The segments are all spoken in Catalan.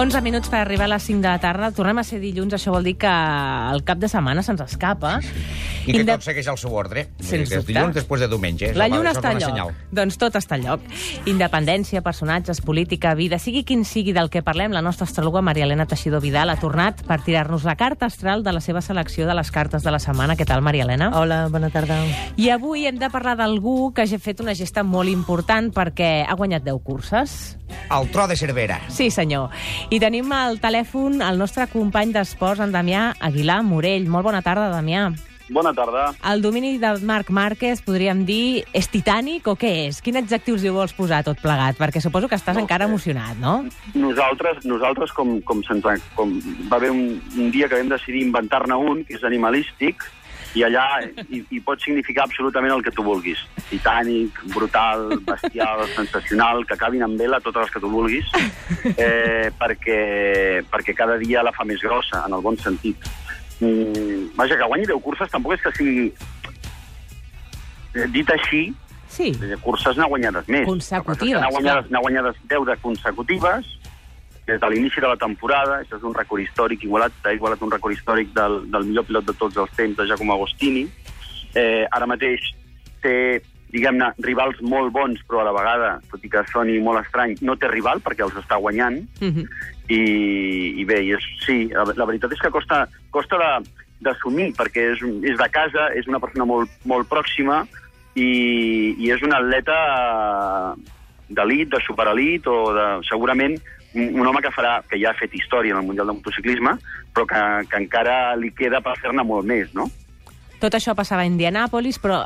11 minuts per arribar a les 5 de la tarda. Tornem a ser dilluns, això vol dir que el cap de setmana se'ns escapa. I que Inde- tot segueix el seu ordre. Sens Des dubte. dilluns després de diumenge. La lluna és està al lloc. senyal. Doncs tot està al lloc. Independència, personatges, política, vida, sigui quin sigui del que parlem, la nostra astròloga Maria Elena Teixidor Vidal ha tornat per tirar-nos la carta astral de la seva selecció de les cartes de la setmana. Què tal, Maria Elena? Hola, bona tarda. I avui hem de parlar d'algú que ha fet una gesta molt important perquè ha guanyat 10 curses. El tro de Cervera. Sí, senyor. I tenim al telèfon el nostre company d'esports, en Damià Aguilar Morell. Molt bona tarda, Damià. Bona tarda. El domini de Marc Márquez, podríem dir, és titànic o què és? Quin adjectius li vols posar tot plegat? Perquè suposo que estàs No encara sé. emocionat, no? Nosaltres, nosaltres com, com, se'ns com va haver un, un dia que vam decidir inventar-ne un, que és animalístic, i allà hi, hi pot significar absolutament el que tu vulguis. Titànic, brutal, bestial, sensacional, que acabin amb vela totes les que tu vulguis, eh, perquè, perquè cada dia la fa més grossa, en el bon sentit. Mm, vaja, que guanyi 10 curses tampoc és que sigui... Eh, dit així, Sí. de curses n'ha guanyades més. Consecutives, N'ha guanyades, n'ha guanyades 10 de consecutives des de l'inici de la temporada. Això és un rècord històric igualat, ha igualat un rècord històric del, del millor pilot de tots els temps, de Giacomo Agostini. Eh, ara mateix té, diguem-ne, rivals molt bons, però a la vegada, tot i que soni molt estrany, no té rival perquè els està guanyant. Mhm. I, i bé, i és, sí, la, la veritat és que costa, costa d'assumir, perquè és, és de casa, és una persona molt, molt pròxima i, i és un atleta d'elit, de superelit, o de, segurament un home que farà, que ja ha fet història en el Mundial de Motociclisme, però que, que encara li queda per fer-ne molt més, no? Tot això passava a Indianàpolis, però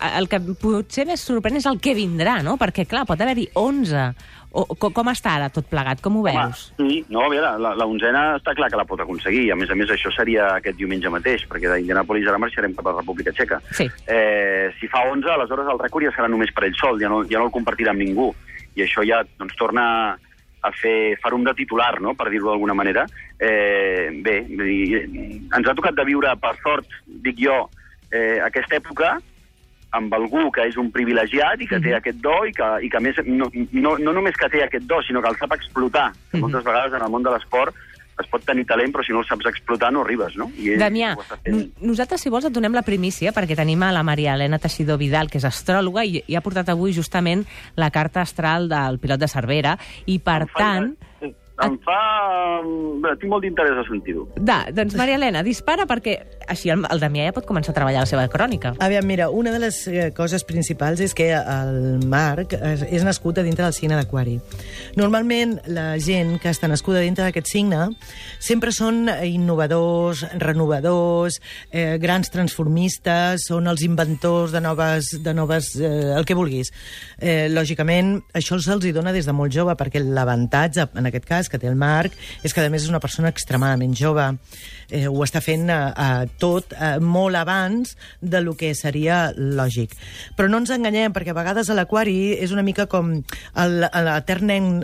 el que potser més sorprèn és el que vindrà, no? Perquè, clar, pot haver-hi 11. O, com, com està ara tot plegat? Com ho veus? Home, sí, no, a veure, la, la onzena està clar que la pot aconseguir. A més a més, això seria aquest diumenge mateix, perquè d'Indianapolis ara marxarem cap a la República Txeca. Sí. Eh, si fa 11, aleshores el rècord ja serà només per ell sol, ja no, ja no el compartirà amb ningú. I això ja doncs, torna a fer farum de titular, no?, per dir-ho d'alguna manera. Eh, bé, dir, ens ha tocat de viure, per sort, dic jo, eh, aquesta època amb algú que és un privilegiat i que té aquest do i que, i que a més no, no, no només que té aquest do, sinó que el sap explotar. Que moltes vegades en el món de l'esport es pot tenir talent, però si no el saps explotar no arribes, no? I Damià, nosaltres, si vols, et donem la primícia, perquè tenim a la Maria Helena Teixidor Vidal, que és astròloga, i, i ha portat avui justament la carta astral del pilot de Cervera, i per tant... Em fa... Bé, tinc molt d'interès a sentir-ho. Da, doncs, Maria Helena, dispara perquè així el, el Damià ja pot començar a treballar la seva crònica. Aviam, mira, una de les eh, coses principals és que el Marc és, nascut a dintre del signe d'Aquari. Normalment, la gent que està nascuda dintre d'aquest signe sempre són innovadors, renovadors, eh, grans transformistes, són els inventors de noves... De noves eh, el que vulguis. Eh, lògicament, això se'ls dona des de molt jove, perquè l'avantatge, en aquest cas, que té el Marc, és que, a més, és una persona extremadament jove. Eh, ho està fent eh, tot eh, molt abans de lo que seria lògic. Però no ens enganyem, perquè a vegades a l'aquari és una mica com l'etern nen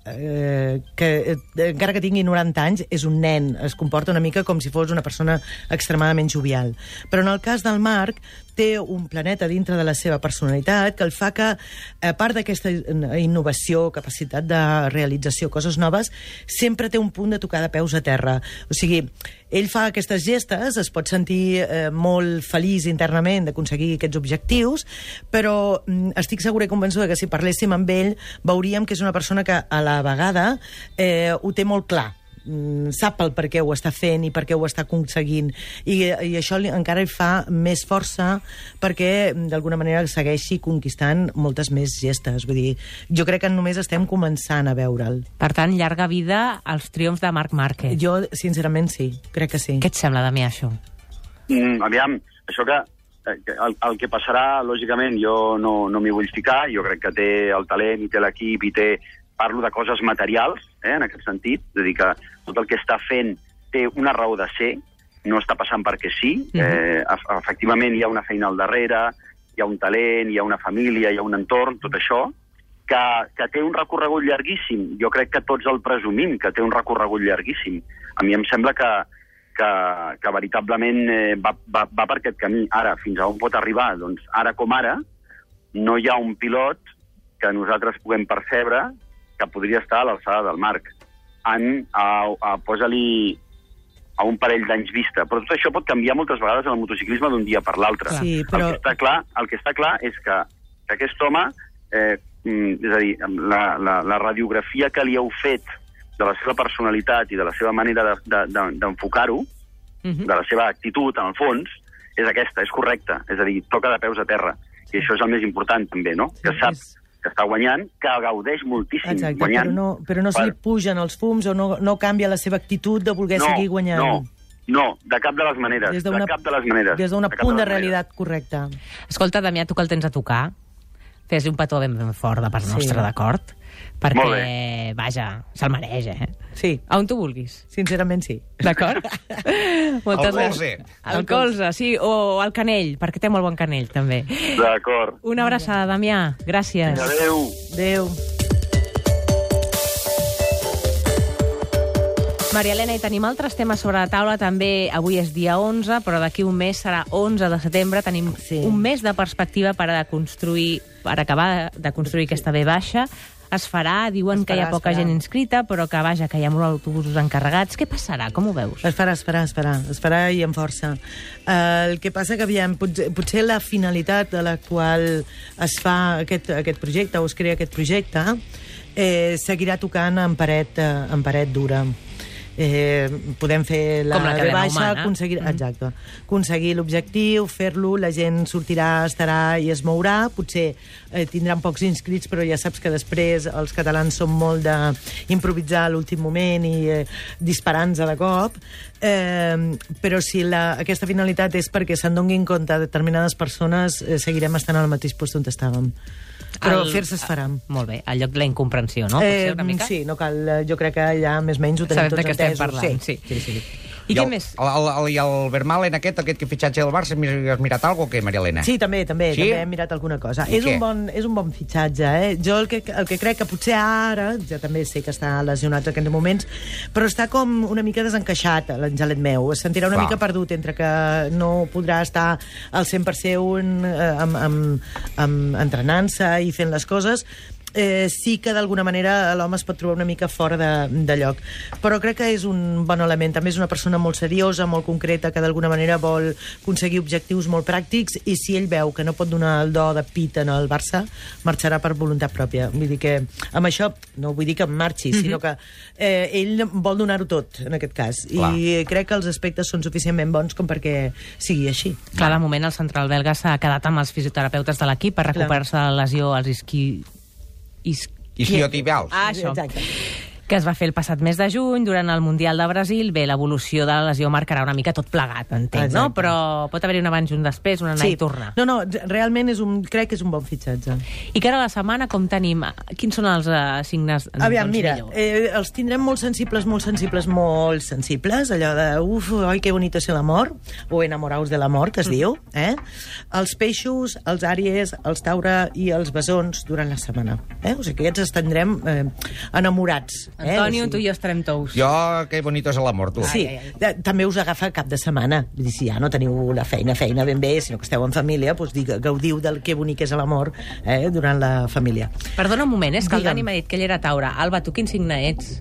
eh, que eh, encara que tingui 90 anys és un nen, es comporta una mica com si fos una persona extremadament jovial. Però en el cas del Marc té un planeta dintre de la seva personalitat que el fa que, a part d'aquesta innovació, capacitat de realització, coses noves, sempre té un punt de tocar de peus a terra. O sigui, ell fa aquestes gestes, es pot sentir eh, molt feliç internament d'aconseguir aquests objectius, però mm, estic segura i convençuda que si parléssim amb ell veuríem que és una persona que a la vegada eh, ho té molt clar. Mm, sap el per què ho està fent i per què ho està aconseguint. I, i això li, encara li fa més força perquè mm, d'alguna manera segueixi conquistant moltes més gestes. Vull dir, jo crec que només estem començant a veure'l. Per tant, llarga vida als triomfs de Marc Márquez. jo sincerament sí, crec que sí. Què et sembla, Damià, això? Mm, aviam, això que, eh, que el, el que passarà, lògicament, jo no, no m'hi vull ficar, jo crec que té el talent i té l'equip i té... Parlo de coses materials, eh, en aquest sentit, és a dir, que tot el que està fent té una raó de ser, no està passant perquè sí, eh, ef- efectivament hi ha una feina al darrere, hi ha un talent, hi ha una família, hi ha un entorn, tot això, que, que té un recorregut llarguíssim. Jo crec que tots el presumim, que té un recorregut llarguíssim. A mi em sembla que, que, que veritablement eh, va, va, va per aquest camí. Ara, fins a on pot arribar? Doncs ara com ara, no hi ha un pilot que nosaltres puguem percebre que podria estar a l'alçada del Marc. en, a, a, posa-li a un parell d'anys vista. Però tot això pot canviar moltes vegades en el motociclisme d'un dia per l'altre. Sí, però- el, que està clar, el que està clar és que, que aquest home, eh, mm, és a dir, la, la, la radiografia que li heu fet de la seva personalitat i de la seva manera de- de- de- d'enfocar-ho, de, Mhm. de la seva actitud, en el fons, és aquesta, és correcta. És a dir, toca de peus a terra. I això és el més important, també, no? Sí, que sap és- que està guanyant, que gaudeix moltíssim Exacte, guanyant. però no, però no se li pugen els fums o no, no canvia la seva actitud de voler no, seguir guanyant. No, no, de cap de les maneres. Des de cap de les maneres. Des d'un de punt de maneres. realitat correcta. Escolta, Damià, tu que el tens a tocar, fes-li un petó ben, ben fort de part Sí. nostra, d'acord? Perquè, vaja, se'l mereix, eh? Sí, A on tu vulguis. sincerament sí. D'acord? Moltes Al gràcies. colze. Al colze, sí, o al canell, perquè té molt bon canell, també. D'acord. Una abraçada, Damià. Gràcies. Adéu. Adéu. Maria Helena, i tenim altres temes sobre la taula. També avui és dia 11, però d'aquí un mes serà 11 de setembre. Tenim Sí. un mes de perspectiva per a construir, per acabar de construir aquesta B baixa. Es farà, diuen Es que hi ha farà, poca farà. gent inscrita, però que vaja, que hi ha molts autobusos encarregats. Què passarà? Com ho veus? Es farà, es farà, es farà, es farà i amb força. Uh, el que passa que, aviam, potser, potser la finalitat de la qual es fa aquest, aquest projecte, o es crea aquest projecte, eh, seguirà tocant en paret, eh, en paret dura. Eh, podem fer la, Com la cadena baixa, humana. aconseguir, exacte, aconseguir l'objectiu, fer-lo, la gent sortirà, estarà i es mourà, potser eh, tindran pocs inscrits, però ja saps que després els catalans són molt d'improvisar a l'últim moment i eh, disparar-nos de cop, eh, però si la, aquesta finalitat és perquè se'n donguin compte determinades persones, eh, seguirem estant al mateix lloc on estàvem. Però El- fer-se es farà. Molt bé, al lloc de la incomprensió, no? Potser una mica? Eh, sí, no cal, eh, jo crec que ja més o menys ho tenim Sabem de tots què estem entesos. parlant, sí. sí, sí. I, I què el, més? El, el, el, I el Vermalen aquest, aquest que fitxatge del Barça, has mirat alguna cosa o què, Maria Helena? Sí, també, també, Sí? també hem mirat alguna cosa. I És què? un, bon, és un bon fitxatge, eh? Jo el que, el que crec que potser ara, ja també sé que està lesionat en aquests moments, però està com una mica desencaixat, l'Angelet meu. Es sentirà una Clar. mica perdut entre que no podrà estar al 100% eh, amb, amb, amb entrenant-se i fent les coses, eh, sí que d'alguna manera l'home es pot trobar una mica fora de, de lloc. Però crec que és un bon element. També és una persona molt seriosa, molt concreta, que d'alguna manera vol aconseguir objectius molt pràctics i si ell veu que no pot donar el do de pit en el Barça, marxarà per voluntat pròpia. Vull dir que amb això, no vull dir que marxi, sinó que eh, ell vol donar-ho tot, en aquest cas. Clar. I crec que els aspectes són suficientment bons com perquè sigui així. Clar, de moment el central belga s'ha quedat amb els fisioterapeutes de l'equip per recuperar-se de la lesió als isqui... Is... Isquiotibials. Ah, això. Exacte. Que es va fer el passat mes de juny, durant el Mundial de Brasil. Bé, l'evolució de la lesió marcarà una mica tot plegat, entenc, no? Exacte. Però pot haver-hi un abans i un després, un anar i tornar. No, no, realment és un, crec que és un bon fitxatge. I que ara la setmana com tenim? Quins són els uh, signes Aviam, doncs, mira, millor? eh, els tindrem molt sensibles, molt sensibles, molt sensibles, allò de, uf, oi, que bonito és l'amor, o enamoraus de l'amor, que es diu, eh? Els peixos, els àries, els taure i els besons durant la setmana. Eh? O sigui que aquests els tindrem eh, enamorats. Eh? Antonio, O tu i jo estarem tous. Jo, que bonito és l'amor, tu. Sí, Ai, ai, eh, també us agafa cap de setmana. Vull dir, si ja no teniu la feina, feina ben bé, sinó que esteu en família, doncs digue, gaudiu del que bonic és l'amor eh, durant la família. Perdona un moment, és que el Digue'm. Dani m'ha dit que ell era Taure. Alba, tu quin signe ets?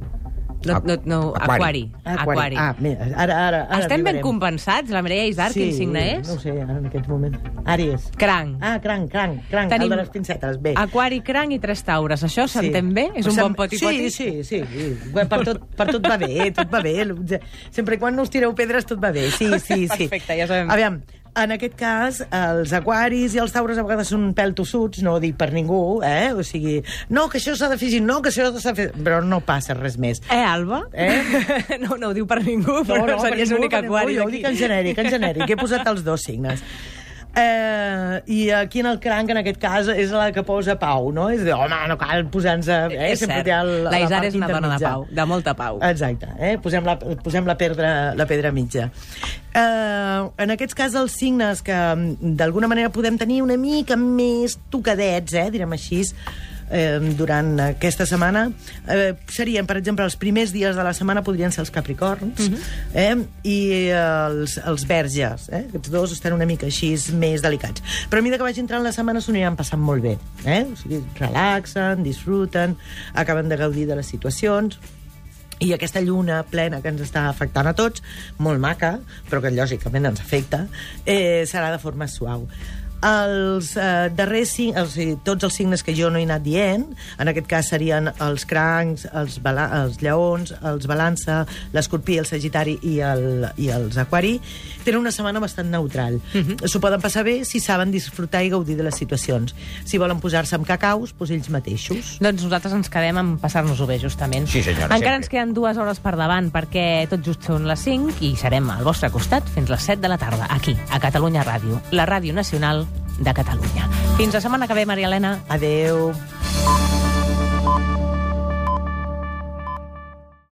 No, no, no, Aquari. aquari. Aquari. Ah, mira, ara, ara, ara Estem ben compensats? La Mireia Isar, quin signe és? No ho sé, ara en aquest moment. Àries. Cranc. Ah, cranc, cranc, cranc, el de les pincetes, bé. Aquari, cranc i tres taures. Això s'entén bé? És un Sem- bon poti-poti? Sí, sí, sí. sí. Per, tot, per tot va bé, tot va bé. Sempre quan no us tireu pedres, tot va bé. Sí, sí, sí. Perfecte, ja sabem. Aviam, en aquest cas, els aquaris i els taures a vegades són un pèl tossuts, no ho dic per ningú, eh? O sigui, no, que això s'ha de fer així, no, que això s'ha de fer... Però no passa res més. Eh, Alba? Eh? no, no ho diu per ningú, però no, series l'únic aquari Jo ho d'aquí. dic en genèric, en genèric. He posat els dos signes. Eh, I aquí en el cranc, en aquest cas, és la que posa pau, no? És de, home, no cal posar-nos... Eh? és cert. el, La Isar part és una dona de intermitja. pau, de molta pau. Exacte, eh? posem, la, posem la, pedra, la pedra mitja. Eh, en aquests cas, els signes que mm, d'alguna manera podem tenir una mica més tocadets, eh? direm així, eh, durant aquesta setmana eh, serien, per exemple, els primers dies de la setmana podrien ser els capricorns eh? i els, els verges. Eh? Aquests dos estan una mica així més delicats. Però a mesura que vagi entrant la setmana s'ho aniran passant molt bé. Eh? O sigui, relaxen, disfruten, acaben de gaudir de les situacions I aquesta lluna plena que ens està afectant a tots, molt maca, però que lògicament ens afecta, eh, serà de forma suau. Els eh, darrers cinc, o sigui, tots els signes que jo no he anat dient, en aquest cas serien els crancs, els, bala, els lleons, els balança, l'escorpí, el sagitari i, el, i els aquari, tenen una setmana bastant neutral. Uh -huh. S'ho poden passar bé si saben disfrutar i gaudir de les situacions. Si volen posar-se amb cacaus, doncs ells mateixos. Doncs nosaltres ens quedem amb passar-nos-ho bé, justament. Sí, senyora, Encara sempre. ens queden dues hores per davant, perquè tot just són les 5 i serem al vostre costat fins les 7 de la tarda, aquí, a Catalunya Ràdio, la ràdio nacional de Catalunya. Fins la setmana que ve, Maria Helena. Adeu.